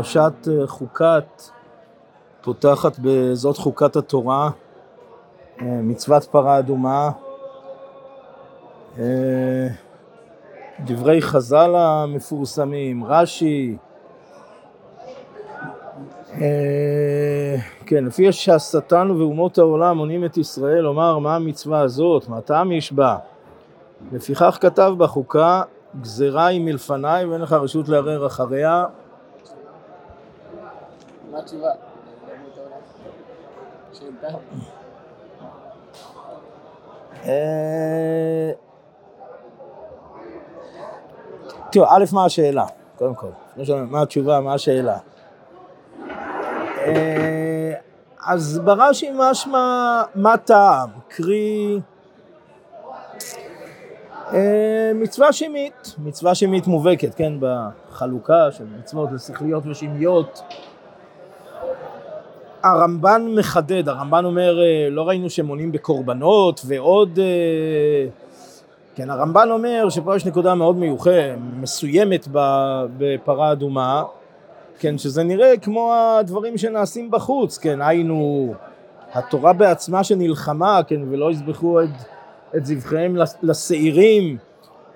פרשת אה, חוקת פותחת בזאת חוקת התורה, אה, מצוות פרה אדומה, אה, דברי חז"ל המפורסמים, רש"י, כן, לפי שהשטן ואומות העולם מונים את ישראל לומר מה המצווה הזאת, מה טעם יש בה. לפיכך כתב בחוקה, גזירה היא מלפניי ואין לך רשות לערער אחריה. מה התשובה? אה, תראו, א', מה השאלה? קודם כל. מה התשובה, מה השאלה? אה, אז ברש"י משמע מה טעם, קרי אה, מצווה שמית, מצווה שמית מובהקת, כן, בחלוקה של מצוות לשכליות ושמיות. הרמב"ן מחדד, הרמב"ן אומר, אה, לא ראינו שמונים בקורבנות ועוד... אה, כן, הרמב"ן אומר שפה יש נקודה מאוד מיוחדת, מסוימת בפרה אדומה, כן, שזה נראה כמו הדברים שנעשים בחוץ, כן, היינו התורה בעצמה שנלחמה, כן, ולא יזבחו את, את זבחיהם לשעירים,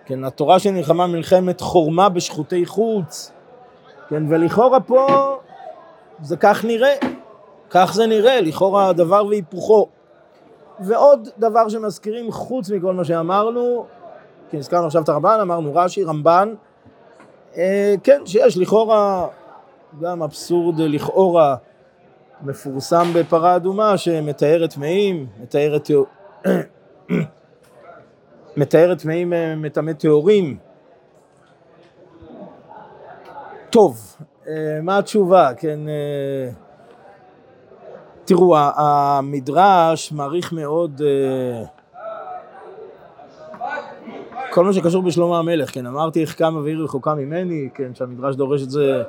כן, התורה שנלחמה מלחמת חורמה בשחוטי חוץ, כן, ולכאורה פה זה כך נראה. כך זה נראה, לכאורה הדבר והיפוכו. ועוד דבר שמזכירים חוץ מכל מה שאמרנו, כי הזכרנו עכשיו את הרמב"ן, אמרנו רש"י, רמב"ן, אה, כן, שיש לכאורה גם אבסורד לכאורה מפורסם בפרה אדומה שמתאר טמאים, מתארת מתאר טמאים אה, מטמא טהורים. טוב, אה, מה התשובה? כן, אה, תראו, המדרש מעריך מאוד אה, כל מה שקשור בשלמה המלך, כן, אמרתי איך קם אוויר רחוקה ממני, כן, שהמדרש דורש את זה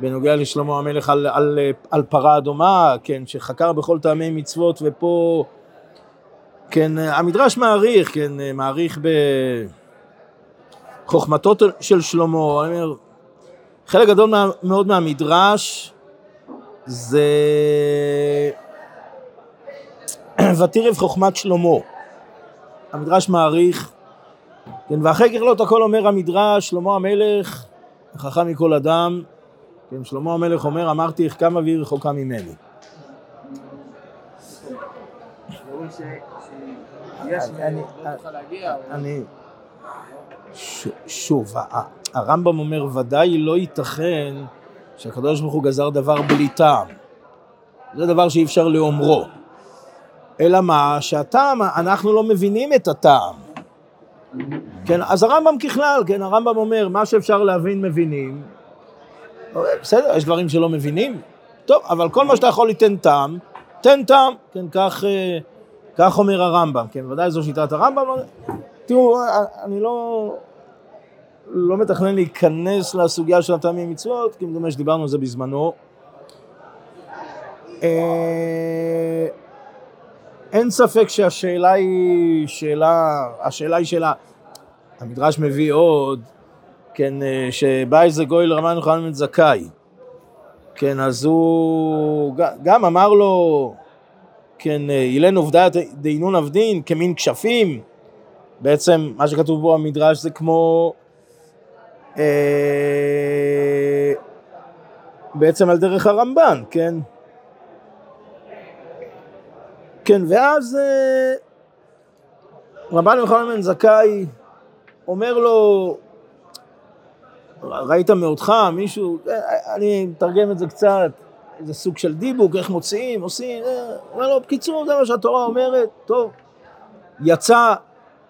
בנוגע לשלמה המלך על, על, על פרה אדומה, כן, שחקר בכל טעמי מצוות, ופה, כן, המדרש מעריך, כן, מעריך בחוכמתו של שלמה, אני אומר, חלק גדול מאוד מהמדרש זה ותירב חוכמת שלמה. המדרש מעריך, כן, ואחרי ככלות הכל אומר המדרש, שלמה המלך, חכם מכל אדם, כן, שלמה המלך אומר, אמרתי איך כמה והיא רחוקה ממני. אני, שוב, הרמב"ם אומר, ודאי לא ייתכן שהקדוש ברוך הוא גזר דבר בלי טעם. זה דבר שאי אפשר לאומרו. אלא מה? שהטעם, אנחנו לא מבינים את הטעם. כן, אז הרמב"ם ככלל, כן, הרמב"ם אומר, מה שאפשר להבין מבינים. בסדר, יש דברים שלא מבינים. טוב, אבל כל מה שאתה יכול ליתן טעם, תן טעם. כן, כך, אה, כך אומר הרמב"ם. כן, ודאי זו שיטת הרמב"ם. תראו, אני לא... לא מתכנן להיכנס לסוגיה של הטעמים מצוות, כי מדומה שדיברנו על זה בזמנו. אה, אין ספק שהשאלה היא שאלה, השאלה היא שאלה, המדרש מביא עוד, כן, אה, שבא איזה גוי לרמן יוחנן בן זכאי, כן, אז הוא גם אמר לו, כן, אילן עובדה דהינון עבדין כמין כשפים, בעצם מה שכתוב בו המדרש זה כמו אה, בעצם על דרך הרמב"ן, כן? כן, ואז אה, רבן יוחנן בן זכאי אומר לו, ראית מאותך מישהו, אה, אני מתרגם את זה קצת, איזה סוג של דיבוק, איך מוציאים, עושים, אומר לו, בקיצור, זה מה שהתורה אומרת, טוב. יצא,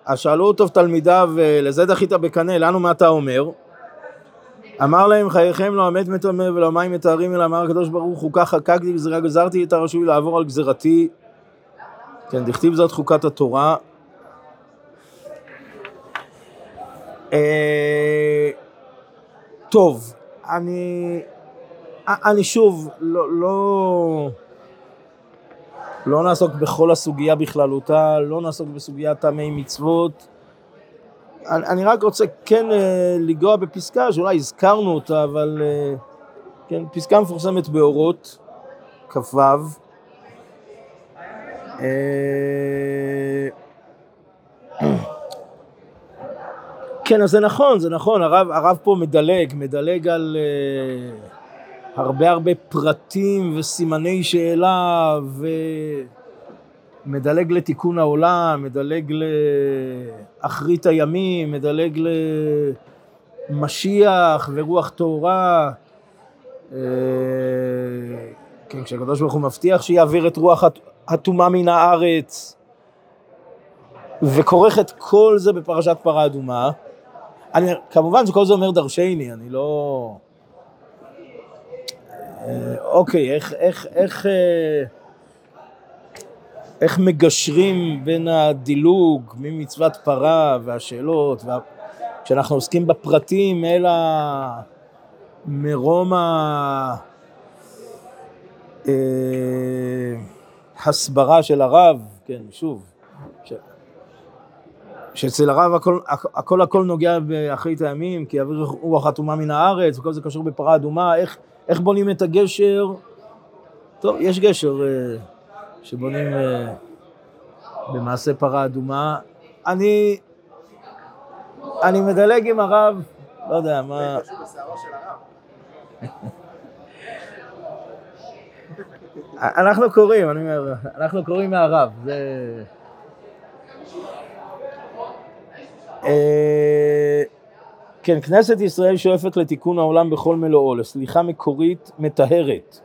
אז שאלו אותו תלמידיו, לזה דחית בקנה, לנו מה אתה אומר? אמר להם חייכם לא המת מטמא ולא מים מטהרים אלא אמר הקדוש ברוך הוא כך חקקתי גזירה גזרתי את הרשוי לעבור על גזירתי כן דכתיב זאת חוקת התורה. אה, טוב אני אני שוב לא לא לא נעסוק בכל הסוגיה בכללותה, לא נעסוק בסוגיית טעמי מצוות אני, רק רוצה כן uh, לנגוע בפסקה שאולי הזכרנו אותה, אבל uh, כן, פסקה מפורסמת באורות, כ"ו. אה, כן, אז זה נכון, זה נכון, הרב, הרב פה מדלג, מדלג על uh, הרבה הרבה פרטים וסימני שאלה, ומדלג לתיקון העולם, מדלג לאחרית הימים, מדלג למשיח ורוח טהורה. Uh, כן, כשהקדוש ברוך הוא מבטיח שיעביר את רוח הטומאה מן הארץ, וכורך את כל זה בפרשת פרה אדומה. אני, כמובן שכל זה אומר דרשני, אני לא... אה, אוקיי, איך, איך, איך, אה, איך מגשרים בין הדילוג ממצוות פרה והשאלות, וה... כשאנחנו עוסקים בפרטים, אלא מרום ההסברה של הרב, כן, שוב, שאצל הרב הכל, הכל הכל נוגע באחרית הימים, כי אוויר רוח אטומה מן הארץ, וכל זה קשור בפרה אדומה, איך, איך בונים את הגשר? טוב, יש גשר אה, שבונים אה, במעשה פרה אדומה. אני, אני מדלג עם הרב, לא יודע, מה... אנחנו קוראים, אני אומר, אנחנו קוראים מהרב, זה... אה, כן, כנסת ישראל שואפת לתיקון העולם בכל מלואו, לסליחה מקורית מטהרת,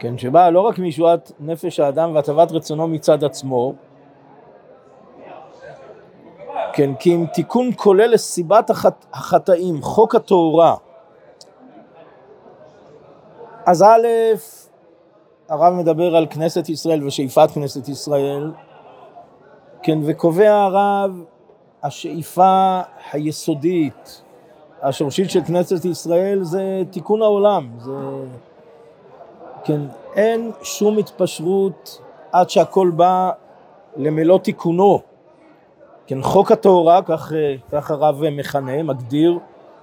כן, שבאה לא רק מישועת נפש האדם והטבת רצונו מצד עצמו, כן, כי אם תיקון כולל לסיבת החט... החטאים, חוק התאורה, אז א', הרב מדבר על כנסת ישראל ושאיפת כנסת ישראל, כן, וקובע הרב השאיפה היסודית, השורשית של כנסת ישראל זה תיקון העולם, זה... כן, אין שום התפשרות עד שהכל בא למלוא תיקונו. כן, חוק התאורה, כך, כך הרב מכנה, מגדיר,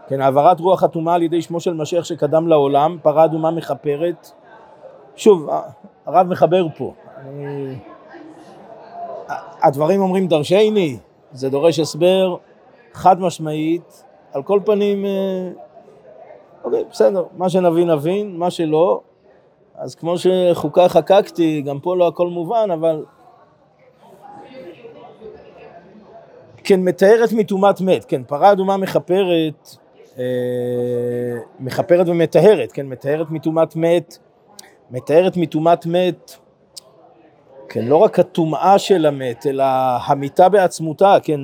כן, העברת רוח אטומה על ידי שמו של משיח שקדם לעולם, פרה אדומה מכפרת. שוב, הרב מחבר פה. הדברים אומרים דרשני, זה דורש הסבר חד משמעית, על כל פנים, אה, אוקיי, בסדר, מה שנבין נבין, מה שלא, אז כמו שחוקה חקקתי, גם פה לא הכל מובן, אבל כן, מתארת מטומאת מת, כן, פרה אדומה מכפרת, אה, מכפרת ומטהרת, כן, מתארת מטומאת מת, מתארת מטומאת מת, כן, לא רק הטומאה של המת, אלא המיטה בעצמותה, כן,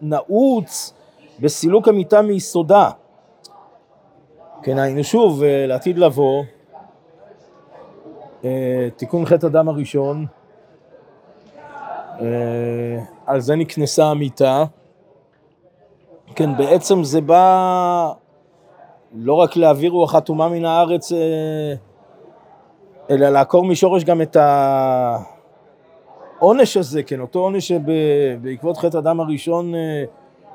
נעוץ בסילוק המיטה מיסודה. כן, היינו שוב, אה, לעתיד לבוא, תיקון חטא הדם הראשון, אה, על זה נקנסה המיטה. כן, בעצם זה בא לא רק להעביר רוח הטומאה מן הארץ, אלא לעקור משורש גם את. העונש הזה, כן, אותו עונש שבעקבות חטא הדם הראשון אה,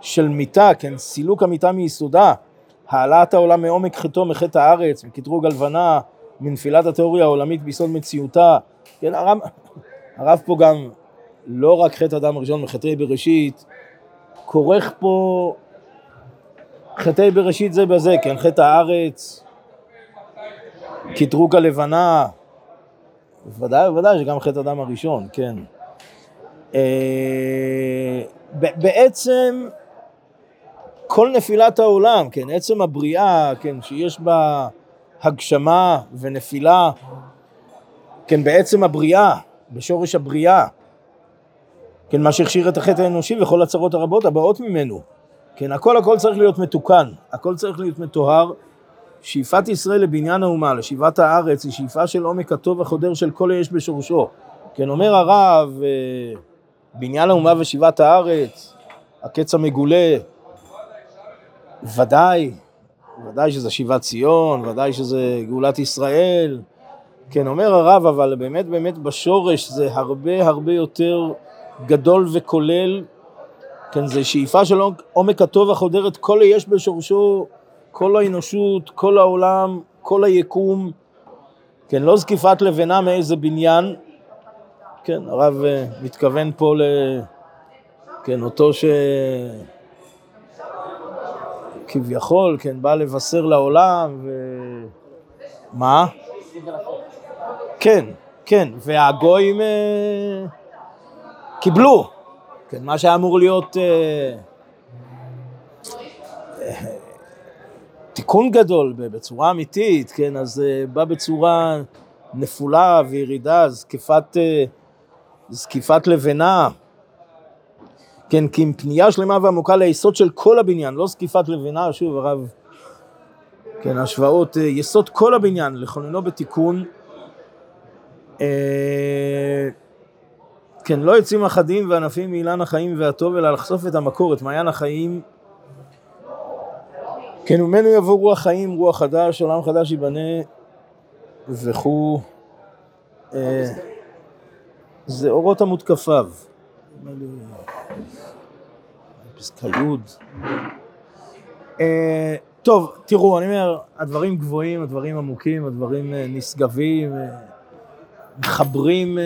של מיתה, כן, סילוק המיתה מיסודה, העלאת העולם מעומק חטאו מחטא הארץ, מקטרוג הלבנה, מנפילת התיאוריה העולמית ביסוד מציאותה, כן, הרב, הרב פה גם לא רק חטא הדם הראשון מחטאי בראשית, כורך פה חטאי בראשית זה בזה, כן, חטא הארץ, קטרוג הלבנה, ודאי וודאי שגם חטא הדם הראשון, כן. אה, בעצם כל נפילת העולם, כן, עצם הבריאה, כן, שיש בה הגשמה ונפילה, כן, בעצם הבריאה, בשורש הבריאה, כן, מה שהכשיר את החטא האנושי וכל הצרות הרבות הבאות ממנו, כן, הכל הכל צריך להיות מתוקן, הכל צריך להיות מטוהר. שאיפת ישראל לבניין האומה, לשיבת הארץ, היא שאיפה של עומק הטוב החודר של כל היש בשורשו. כן, אומר הרב, אה, בניין האומה ושיבת הארץ, הקץ המגולה, ודאי, ודאי שזה שיבת ציון, ודאי שזה גאולת ישראל. כן, אומר הרב, אבל באמת באמת בשורש זה הרבה הרבה יותר גדול וכולל, כן, זה שאיפה של עומק הטוב החודר את כל היש בשורשו, כל האנושות, כל העולם, כל היקום, כן, לא זקיפת לבנה מאיזה בניין, כן, הרב אה, מתכוון פה ל... כן, אותו ש... כביכול, כן, בא לבשר לעולם, ו... מה? כן, כן, והגויים אה, קיבלו, כן, מה שהיה אמור להיות אה, אה, תיקון גדול בצורה אמיתית, כן, אז אה, בא בצורה נפולה וירידה, זקיפת, אה, זקיפת לבנה. כן, כי עם פנייה שלמה ועמוקה ליסוד של כל הבניין, לא זקיפת לבנה, שוב הרב, כן, השוואות, אה, יסוד כל הבניין, לכוננו בתיקון, אה, כן, לא יוצאים אחדים וענפים מאילן החיים והטוב, אלא לחשוף את המקור, את מעיין החיים. כן, וממנו יבוא רוח חיים, רוח חדש, עולם חדש ייבנה, וכו'. אה, זה אורות כ"ו. פסקה י'. אה, טוב, תראו, אני אומר, הדברים גבוהים, הדברים עמוקים, הדברים אה, נשגבים, אה, מחברים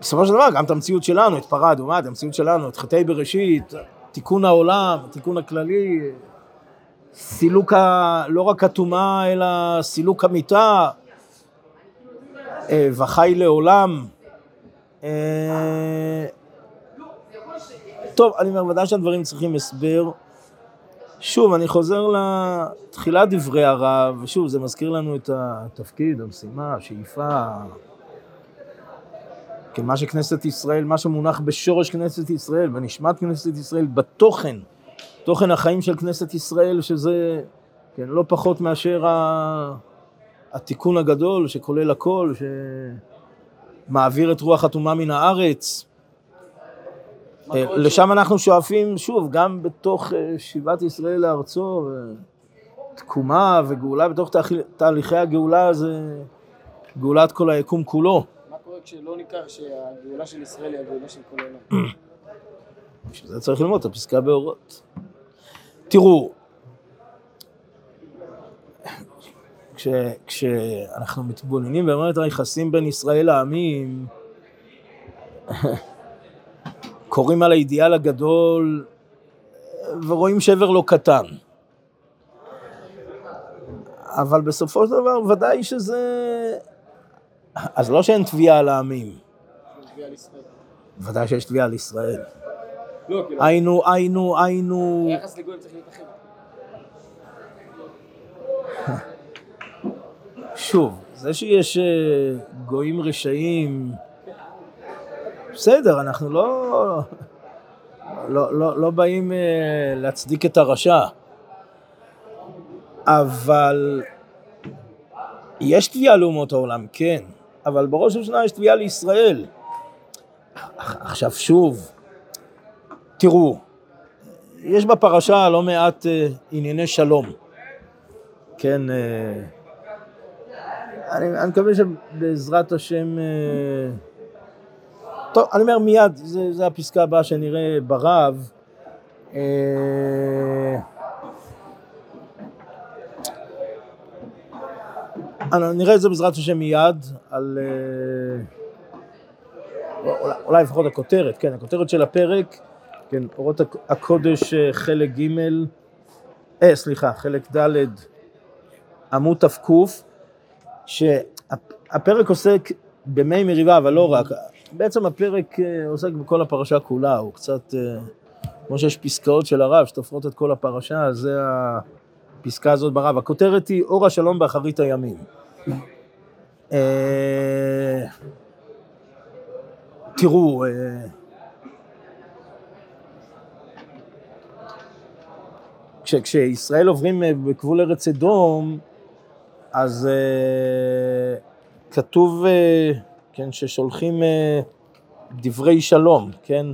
בסופו של דבר גם את המציאות שלנו, את פרה אדומה, את המציאות שלנו, את חטאי בראשית, תיקון העולם, התיקון הכללי, סילוק, ה... לא רק הטומאה, אלא סילוק המיטה, וחי לעולם. טוב, אני אומר, ודאי שהדברים צריכים הסבר. שוב, אני חוזר לתחילת דברי הרב, ושוב, זה מזכיר לנו את התפקיד, המשימה, השאיפה. כן, מה שכנסת ישראל, מה שמונח בשורש כנסת ישראל, בנשמת כנסת ישראל, בתוכן, תוכן החיים של כנסת ישראל, שזה כן, לא פחות מאשר ה... התיקון הגדול שכולל הכל, שמעביר את רוח הטומאה מן הארץ. אה, לשם אנחנו שואפים, שוב, גם בתוך אה, שיבת ישראל לארצו, תקומה וגאולה, בתוך תהליכי הגאולה זה גאולת כל היקום כולו. מה קורה כשלא ניכר שהגאולה של ישראל היא הגאולה של כל העולם? בשביל זה צריך ללמוד את הפסקה באורות. תראו, כש, כשאנחנו מתבוננים במערכת היחסים בין ישראל לעמים, קוראים על האידיאל הגדול ורואים שבר לא קטן. אבל בסופו של דבר ודאי שזה... אז לא שאין תביעה על העמים. ודאי שיש תביעה על ישראל. לא, כאילו- היינו, היינו, היינו... היחס לגויים צריך להתאחד. שוב, זה שיש אה, גויים רשעים בסדר, אנחנו לא, לא, לא, לא באים uh, להצדיק את הרשע, אבל יש תביעה לאומות העולם, כן, אבל בראש ובראשונה יש תביעה לישראל. עכשיו שוב, תראו, יש בפרשה לא מעט uh, ענייני שלום, כן, אני, אני מקווה שבעזרת השם uh, טוב, אני אומר מיד, זו הפסקה הבאה שנראה ברב. אה, נראה את זה בעזרת השם מיד, על... אה, אולי, אולי לפחות הכותרת, כן, הכותרת של הפרק, כן, אורות הקודש אה, חלק ג', אה, סליחה, חלק ד', עמוד תק, שהפרק עוסק במי מריבה, אבל לא רק, בעצם הפרק אה, עוסק בכל הפרשה כולה, הוא קצת, אה, כמו שיש פסקאות של הרב שתופרות את כל הפרשה, זה הפסקה הזאת ברב. הכותרת היא אור השלום באחרית הימים. אה, תראו, כש, כשישראל עוברים בגבול ארץ אדום, אז כתוב כן, ששולחים אה, דברי שלום, כן?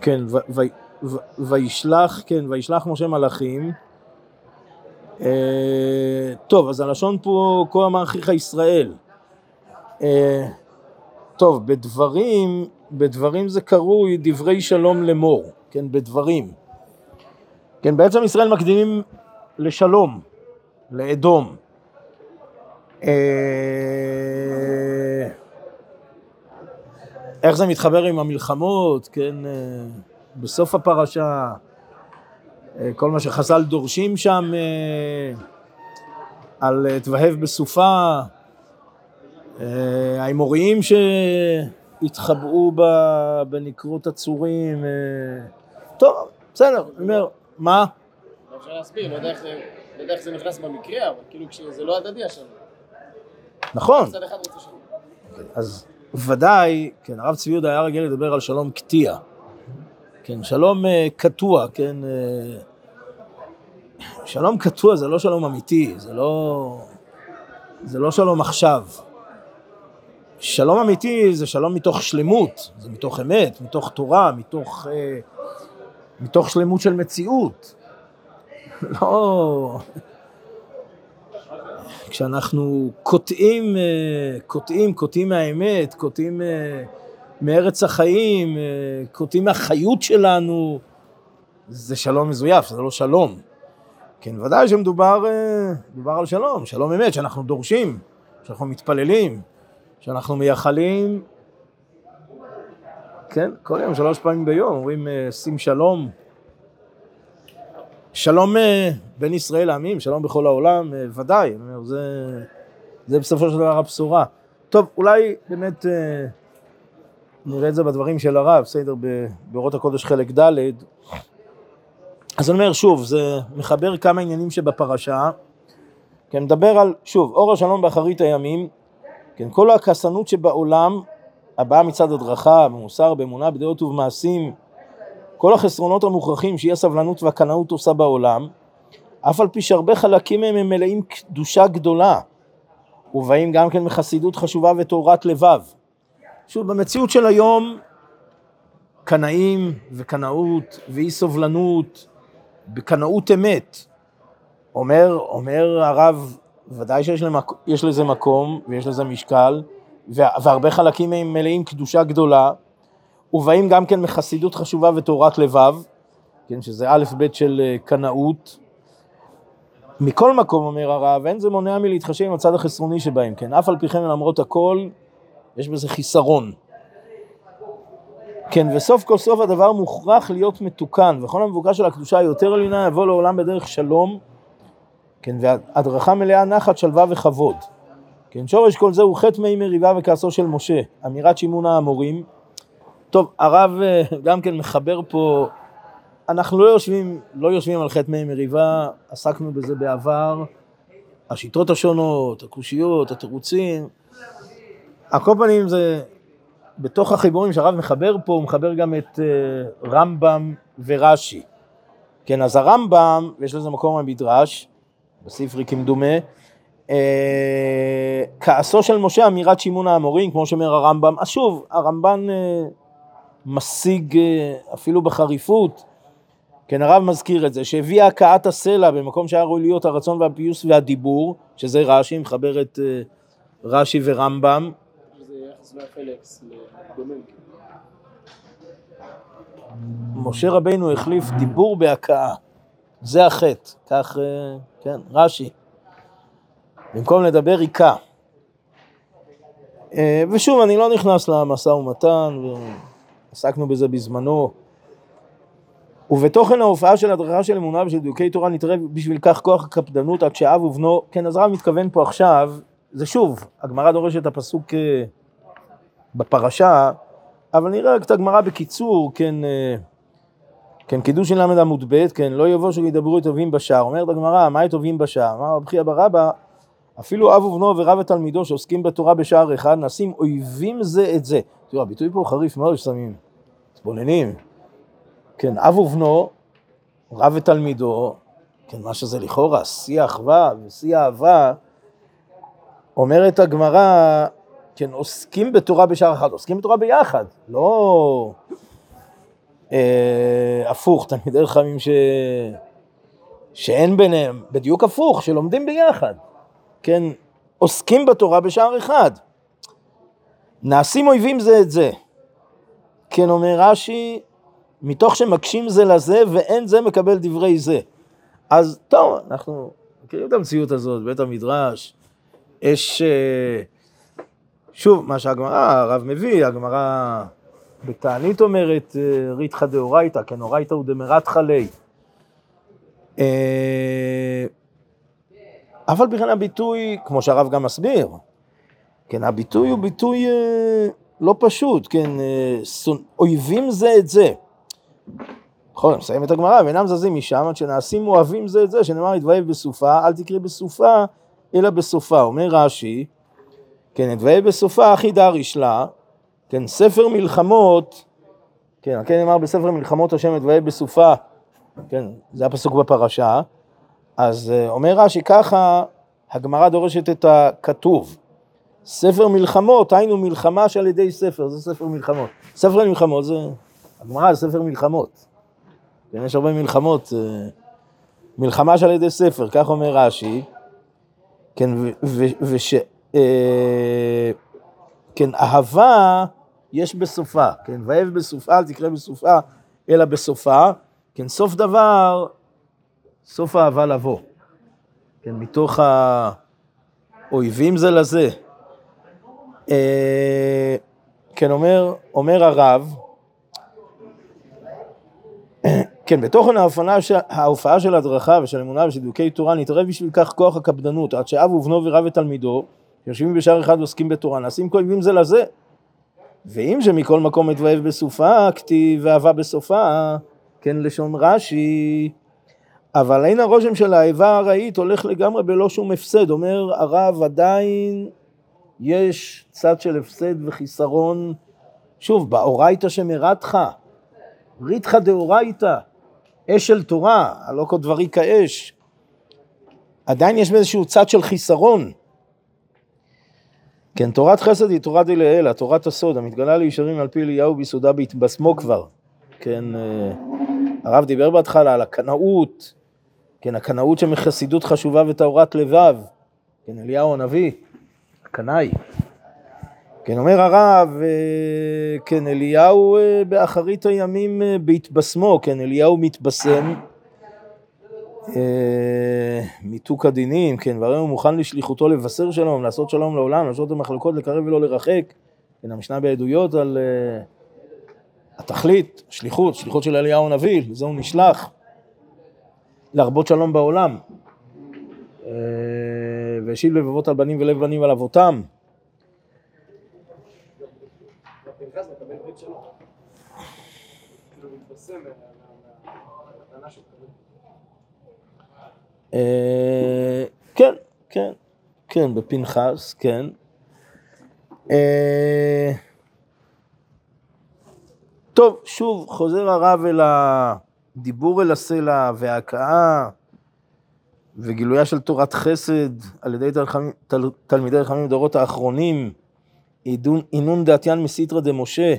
כן, וישלח, כן, וישלח משה מלאכים. טוב, אז הלשון פה, כה אמר אחיך ישראל. טוב, בדברים, בדברים זה קרוי דברי שלום לאמור, כן, בדברים. כן, בעצם ישראל מקדימים לשלום, לאדום. אה, איך זה מתחבר עם המלחמות, כן, אה, בסוף הפרשה, אה, כל מה שחז"ל דורשים שם על תבהב בסופה, האמוריים שהתחבאו בנקרות הצורים, טוב, בסדר, אני אומר, מה? אפשר להסביר, לא יודע איך זה... לא נכנס במקרה, אבל כאילו כשזה לא הדדי השלום. נכון. אז ודאי, כן, הרב צבי יהודה היה רגיל לדבר על שלום קטיע. כן, שלום אה, קטוע, כן. אה, שלום קטוע זה לא שלום אמיתי, זה לא, זה לא שלום עכשיו. שלום אמיתי זה שלום מתוך שלמות, זה מתוך אמת, מתוך תורה, מתוך, אה, מתוך שלמות של מציאות. לא... כשאנחנו קוטעים, אה, קוטעים, קוטעים מהאמת, קוטעים אה, מארץ החיים, אה, קוטעים מהחיות שלנו, זה שלום מזויף, זה לא שלום. כן, ודאי שמדובר על שלום, שלום אמת, שאנחנו דורשים, שאנחנו מתפללים, שאנחנו מייחלים, כן, כל יום, שלוש פעמים ביום, אומרים שים שלום. שלום אה, בין ישראל לעמים, שלום בכל העולם, אה, ודאי, זה, זה בסופו של דבר הבשורה. טוב, אולי באמת אה, נראה את זה בדברים של הרב, בסדר, באורות הקודש חלק ד'. אז אני אומר שוב, זה מחבר כמה עניינים שבפרשה, כן, מדבר על, שוב, אור השלום באחרית הימים, כן, כל הכסנות שבעולם, הבאה מצד הדרכה, במוסר, באמונה, בדעות ובמעשים, כל החסרונות המוכרחים שהיא הסבלנות והקנאות עושה בעולם, אף על פי שהרבה חלקים מהם הם מלאים קדושה גדולה, ובאים גם כן מחסידות חשובה וטהרת לבב. שוב, במציאות של היום, קנאים וקנאות ואי סובלנות, בקנאות אמת. אומר, אומר הרב, ודאי שיש למק... לזה מקום ויש לזה משקל, והרבה חלקים מהם מלאים קדושה גדולה, ובאים גם כן מחסידות חשובה ותורת לבב, כן, שזה א' ב' של אה, קנאות. מכל מקום, אומר הרב, אין זה מונע מלהתחשב עם הצד החסרוני שבהם, כן, אף על פי כן למרות הכל, יש בזה חיסרון. כן, וסוף כל סוף הדבר מוכרח להיות מתוקן, וכל המבוקש של הקדושה היותר עליונה יבוא לעולם בדרך שלום, כן, והדרכה מלאה נחת, שלווה וכבוד. כן, שורש כל זה הוא חטא מי מריבה וכעסו של משה, אמירת שימון האמורים, טוב, הרב אה, גם כן מחבר פה, אנחנו לא יושבים, לא יושבים על חטא מי מריבה, עסקנו בזה בעבר, השיטות השונות, הקושיות, התירוצים, על כל פנים זה, בתוך החיבורים שהרב מחבר פה, הוא מחבר גם את uh, רמב"ם ורש"י. כן, אז הרמב"ם, ויש לזה מקום במדרש, בספרי כמדומה, uh, כעסו של משה אמירת שימון האמורים, כמו שאומר הרמב"ם, אז שוב, הרמב"ן uh, משיג אה, אפילו בחריפות, כן הרב מזכיר את זה, שהביא הכאת הסלע במקום שהיה ראוי להיות הרצון והפיוס והדיבור, שזה רש"י, מחבר את אה, רש"י ורמב"ם. משה רבינו החליף דיבור בהכאה, זה החטא, כך, אה, כן, רש"י. במקום לדבר היכה. ושוב, אני לא נכנס למשא ומתן, עסקנו בזה בזמנו. ובתוכן ההופעה של הדרכה של אמונה ושל דיוקי תורה נתראה בשביל כך כוח הקפדנות עד שאב ובנו, כן אז רב מתכוון פה עכשיו, זה שוב, הגמרא דורשת את הפסוק אה, בפרשה, אבל נראה את הגמרא בקיצור, כן, אה, כן, קידוש של ל"ד עמוד ב', כן, לא יבוא שידברו את טובים בשער. אומרת הגמרא, מה את טובים בשער? אמר רבי חייא ברבא, אפילו אב ובנו ורב ותלמידו שעוסקים בתורה בשער אחד, נעשים אויבים זה את זה. תראו, הביטוי פה חריף מאוד ששמים, מתבוננים. כן, אב ובנו, רב ותלמידו, כן, מה שזה לכאורה, שיא אחווה ושיא אהבה, אומרת הגמרא, כן, עוסקים בתורה בשער אחד, עוסקים בתורה ביחד, לא אה, הפוך, תלמידי חכמים ש... שאין ביניהם, בדיוק הפוך, שלומדים ביחד. כן, עוסקים בתורה בשער אחד. נעשים אויבים זה את זה. כן אומר רש"י, מתוך שמקשים זה לזה ואין זה מקבל דברי זה. אז טוב, אנחנו מכירים את המציאות הזאת, בית המדרש, יש, אה, שוב, מה שהגמרא, הרב מביא, הגמרא בתענית אומרת, אה, ריתחא דאורייתא, כן, אורייתא הוא דמרתחא ליה. אה, אבל בכלל הביטוי, כמו שהרב גם מסביר, כן, הביטוי הוא ביטוי אה, לא פשוט, כן, אויבים זה את זה. נכון, מסיים את הגמרא, ואינם זזים משם עד שנעשים אוהבים זה את זה, שנאמר יתבהב בסופה, אל תקריא בסופה, אלא בסופה. אומר רש"י, כן, יתבהב בסופה הכי דריש לה, כן, ספר מלחמות, כן, כן נאמר בספר מלחמות השם יתבהב בסופה, כן, זה הפסוק בפרשה, אז אה, אומר רש"י ככה, הגמרא דורשת את הכתוב. ספר מלחמות, היינו מלחמה שעל ידי ספר, זה ספר מלחמות. ספר מלחמות זה, הגמרא זה ספר מלחמות. כן, יש הרבה מלחמות, אה, מלחמה שעל ידי ספר, כך אומר רש"י, כן, וש... כן, אהבה יש בסופה, כן, ואהב בסופה, אל תקרא בסופה, אלא בסופה, כן, סוף דבר, סוף אהבה לבוא, כן, מתוך האויבים זה לזה. אה, כן, אומר, אומר הרב, כן, בתוכן ההופעה, ההופעה של הדרכה ושל אמונה ושל דיוקי תורה נתערב בשביל כך כוח הקפדנות, עד שאב ובנו ורב ותלמידו, יושבים בשער אחד ועוסקים בתורה, נעשים כואבים זה לזה. ואם שמכל מקום אתבהב בסופה, כתיב ואהבה בסופה, כן לשון רש"י, אבל אין הרושם של האיבה הארעית הולך לגמרי בלא שום הפסד, אומר הרב עדיין יש צד של הפסד וחיסרון, שוב, באורייתא שמרתך, ריתחא דאורייתא, אש של תורה, הלא כל דברי כאש, עדיין יש באיזשהו צד של חיסרון. כן, תורת חסד היא תורת דלעילא, תורת הסוד, המתגלה לישרים על פי אליהו ביסודה בהתבשמו כבר. כן, אה, הרב דיבר בהתחלה על הקנאות, כן, הקנאות שמחסידות חשובה וטהרת לבב, כן, אליהו הנביא, הקנאי. כן, אומר הרב, אה, כן, אליהו אה, באחרית הימים בהתבשמו, כן, אליהו מתבשם. אה, מיתוק הדינים, כן, והרי הוא מוכן לשליחותו לבשר שלום, לעשות שלום לעולם, לעשות את המחלוקות, לקרב ולא לרחק. כן, המשנה בעדויות על uh, התכלית, שליחות, שליחות של אליהו הנביא, לזה הוא נשלח, להרבות שלום בעולם. Uh, והשיב לבבות על בנים ולב בנים על אבותם. אה, כן, כן, כן, בפנחס, כן. אה, טוב, שוב, חוזר הרב אל הדיבור אל הסלע וההכאה וגילויה של תורת חסד על ידי תלמידי רחמים בדורות האחרונים, עינון דעתיין מסיתרא דמשה,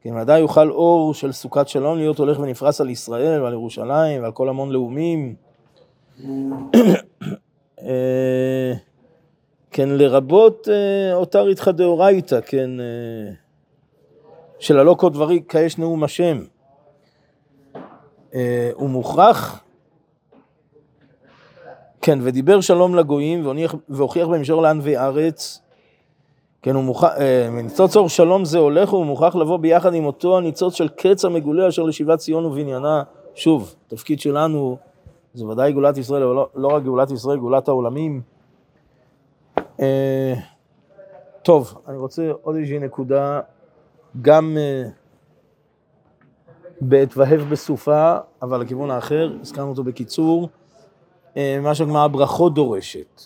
כן, ודאי יוכל אור של סוכת שלום להיות הולך ונפרס על ישראל ועל ירושלים ועל כל המון לאומים. אה, כן, לרבות אה, אותה ריתחא דאורייתא, כן, אה, של הלא כל דברי כאש נאום השם. הוא מוכרח, כן, ודיבר שלום לגויים והוכיח במישור לענבי ארץ, כן, הוא מוכרח, ניצוץ אור שלום זה הולך, הוא מוכרח לבוא ביחד עם אותו הניצוץ של קץ המגולה אשר לשיבת ציון ובניינה. שוב, תפקיד שלנו זה ודאי גאולת ישראל, אבל לא, לא רק גאולת ישראל, גאולת העולמים. אה, טוב, אני רוצה עוד איזושהי נקודה, גם אה, בעת והב בסופה, אבל לכיוון האחר, הזכרנו אותו בקיצור, אה, מה שהגמרא הברכות דורשת.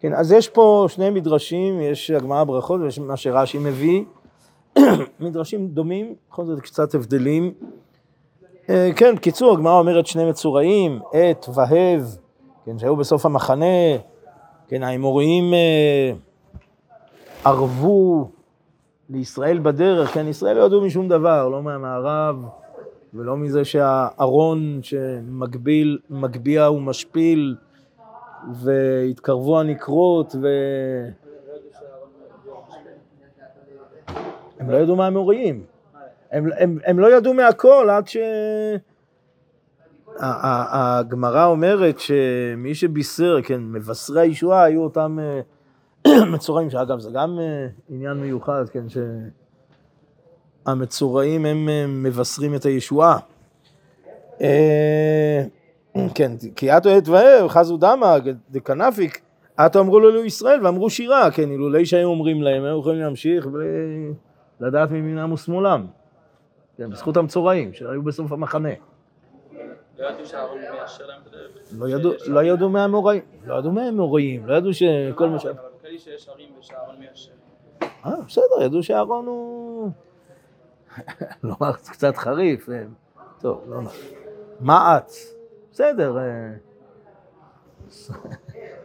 כן, אז יש פה שני מדרשים, יש הגמרא הברכות ויש מה שרש"י מביא, מדרשים דומים, בכל זאת קצת הבדלים. אה, כן, קיצור, הגמרא אומרת שני מצורעים, עת והב, כן, שהיו בסוף המחנה, כן, האמוריים אה, ערבו לישראל בדרך, כן, ישראל לא ידעו משום דבר, לא מהמערב ולא מזה שהארון שמגביל, מגביה ומשפיל, והתקרבו הנקרות, ו... הם לא ידעו מהאמוריים. הם, הם, הם לא ידעו מהכל עד ש... הגמרא אומרת שמי שבישר, כן, מבשרי הישועה היו אותם אה, מצורעים, שאגב זה גם אה, עניין מיוחד, כן, שהמצורעים הם אה, מבשרים את הישועה. כן, כי אתו עת והב, חזו דמא, דקנפיק, אתו אמרו לו לישראל ואמרו שירה, כן, אילולי שהיו אומרים להם, היו יכולים להמשיך ולדעת מימינם ושמאלם. כן, בזכות המצורעים, שהיו בסוף המחנה. לא ידעו הדרך. לא ידעו, לא ידעו מהאמוראים, לא ידעו מהאמוראים, לא ידעו שכל מה ש... אבל בכללי שיש ערים ושהארון מיישר. אה, בסדר, ידעו שאהרון הוא... לומר קצת חריף, אה, טוב, לא נורא. מעץ, בסדר. אה,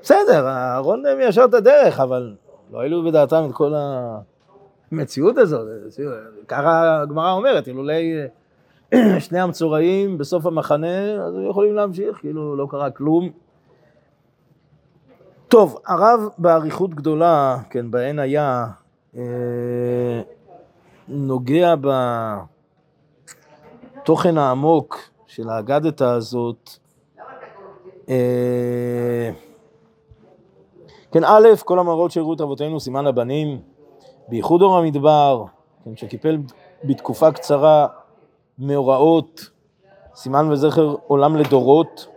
בסדר, אהרון מיישר את הדרך, אבל לא העלו בדעתם את כל המציאות הזאת. ככה הגמרא אומרת, אילולי שני המצורעים בסוף המחנה, אז הם יכולים להמשיך, כאילו לא קרה כלום. טוב, הרב באריכות גדולה, כן, בהן היה, אה, נוגע בתוכן העמוק של האגדתא הזאת. אה, כן, א', כל המראות שהראו את אבותינו סימן לבנים, בייחוד אור המדבר, כן, שקיפל בתקופה קצרה מאורעות, סימן וזכר עולם לדורות.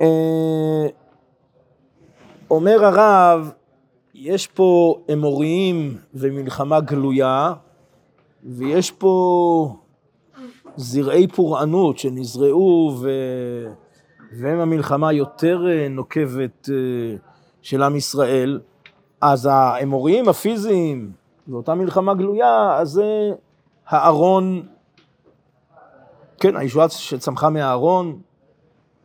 אה, אומר הרב, יש פה אמוריים ומלחמה גלויה, ויש פה זרעי פורענות שנזרעו, ו... והם המלחמה היותר אה, נוקבת אה, של עם ישראל. אז האמוריים הפיזיים, ואותה מלחמה גלויה, אז זה הארון, כן, הישועה שצמחה מהארון,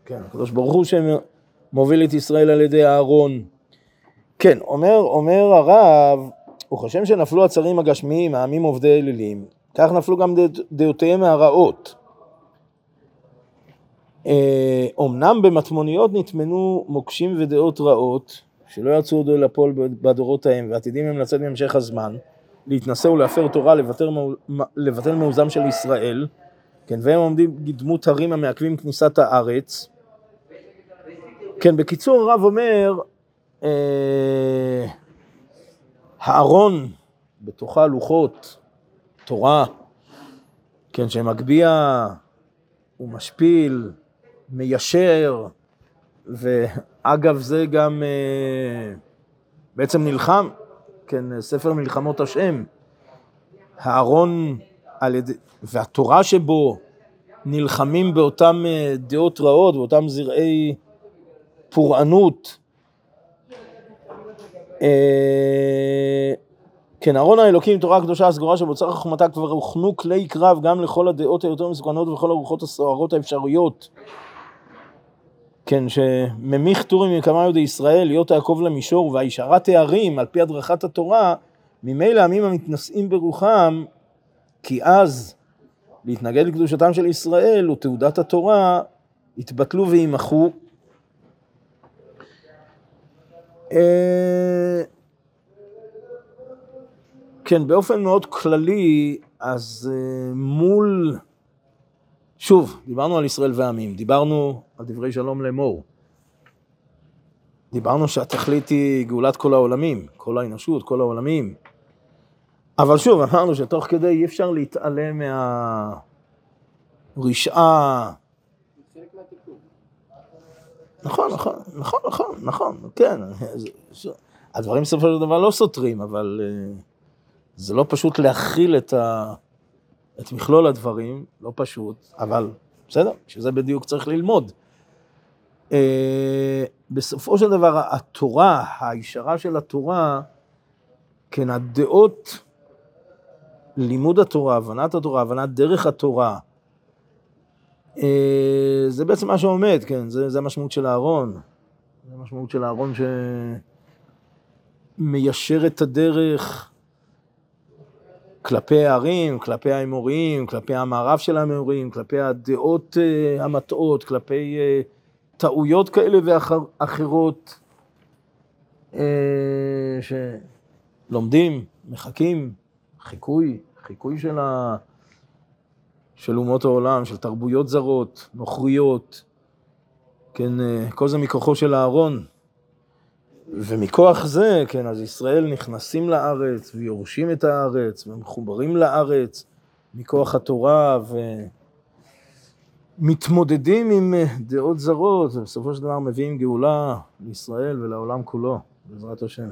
כן, הקדוש ברוך הוא שמוביל את ישראל על ידי הארון. כן, אומר, אומר הרב, וכשם שנפלו הצרים הגשמיים, העמים עובדי אלילים, כך נפלו גם דעותיהם הרעות. אומנם במטמוניות נטמנו מוקשים ודעות רעות, שלא יצאו עוד לפועל בדורות ההם, ועתידים הם לצאת מהמשך הזמן, להתנשא ולהפר תורה, לבטל, מעוזם של ישראל, כן, והם עומדים כדמות הרים המעכבים כניסת הארץ. כן, בקיצור הרב אומר, אה, הארון, בתוכה לוחות, תורה, כן, שמגביה ומשפיל, מיישר, ואגב זה גם אה, בעצם נלחם, כן, ספר מלחמות השם, הארון על ידי, והתורה שבו נלחמים באותם אה, דעות רעות, באותם זרעי פורענות. אה, כן, ארון האלוקים, תורה הקדושה הסגורה שבאוצר חוכמתה כבר הוכנו כלי קרב גם לכל הדעות היותר מסוכנות וכל הרוחות הסוערות האפשריות. כן, שממיך טורים יהודי ישראל, להיות תעקוב למישור והישרת תארים על פי הדרכת התורה, ממילא עמים המתנשאים ברוחם, כי אז להתנגד לקדושתם של ישראל ותעודת התורה יתבטלו וימחו. אה, כן, באופן מאוד כללי, אז אה, מול, שוב, דיברנו על ישראל ועמים, דיברנו על דברי שלום לאמור. דיברנו שהתכלית היא גאולת כל העולמים, כל האנושות, כל העולמים. אבל שוב, אמרנו שתוך כדי אי אפשר להתעלם מהרשעה. נכון, נכון, נכון, נכון, נכון, כן. הדברים בסופו של דבר לא סותרים, אבל אה, זה לא פשוט להכיל את, ה... את מכלול הדברים, לא פשוט, אבל בסדר, שזה בדיוק צריך ללמוד. אה, בסופו של דבר, התורה, הישרה של התורה, כן, הדעות, לימוד התורה, הבנת התורה, הבנת דרך התורה, אה, זה בעצם מה שעומד, כן, זה, זה המשמעות של הארון. זה המשמעות של הארון שמיישר את הדרך כלפי הערים, כלפי האמוריים, כלפי המערב של האמוריים, כלפי הדעות אה, המטעות, כלפי אה, טעויות כאלה ואחרות, אה, ש... לומדים, מחכים, חיקוי, חיקוי של, ה... של אומות העולם, של תרבויות זרות, נוכריות, כן, אה, כל זה מכוחו של אהרון. ומכוח זה, כן, אז ישראל נכנסים לארץ ויורשים את הארץ ומחוברים לארץ מכוח התורה ומתמודדים עם אה, דעות זרות ובסופו של דבר מביאים גאולה לישראל ולעולם כולו, בעזרת השם.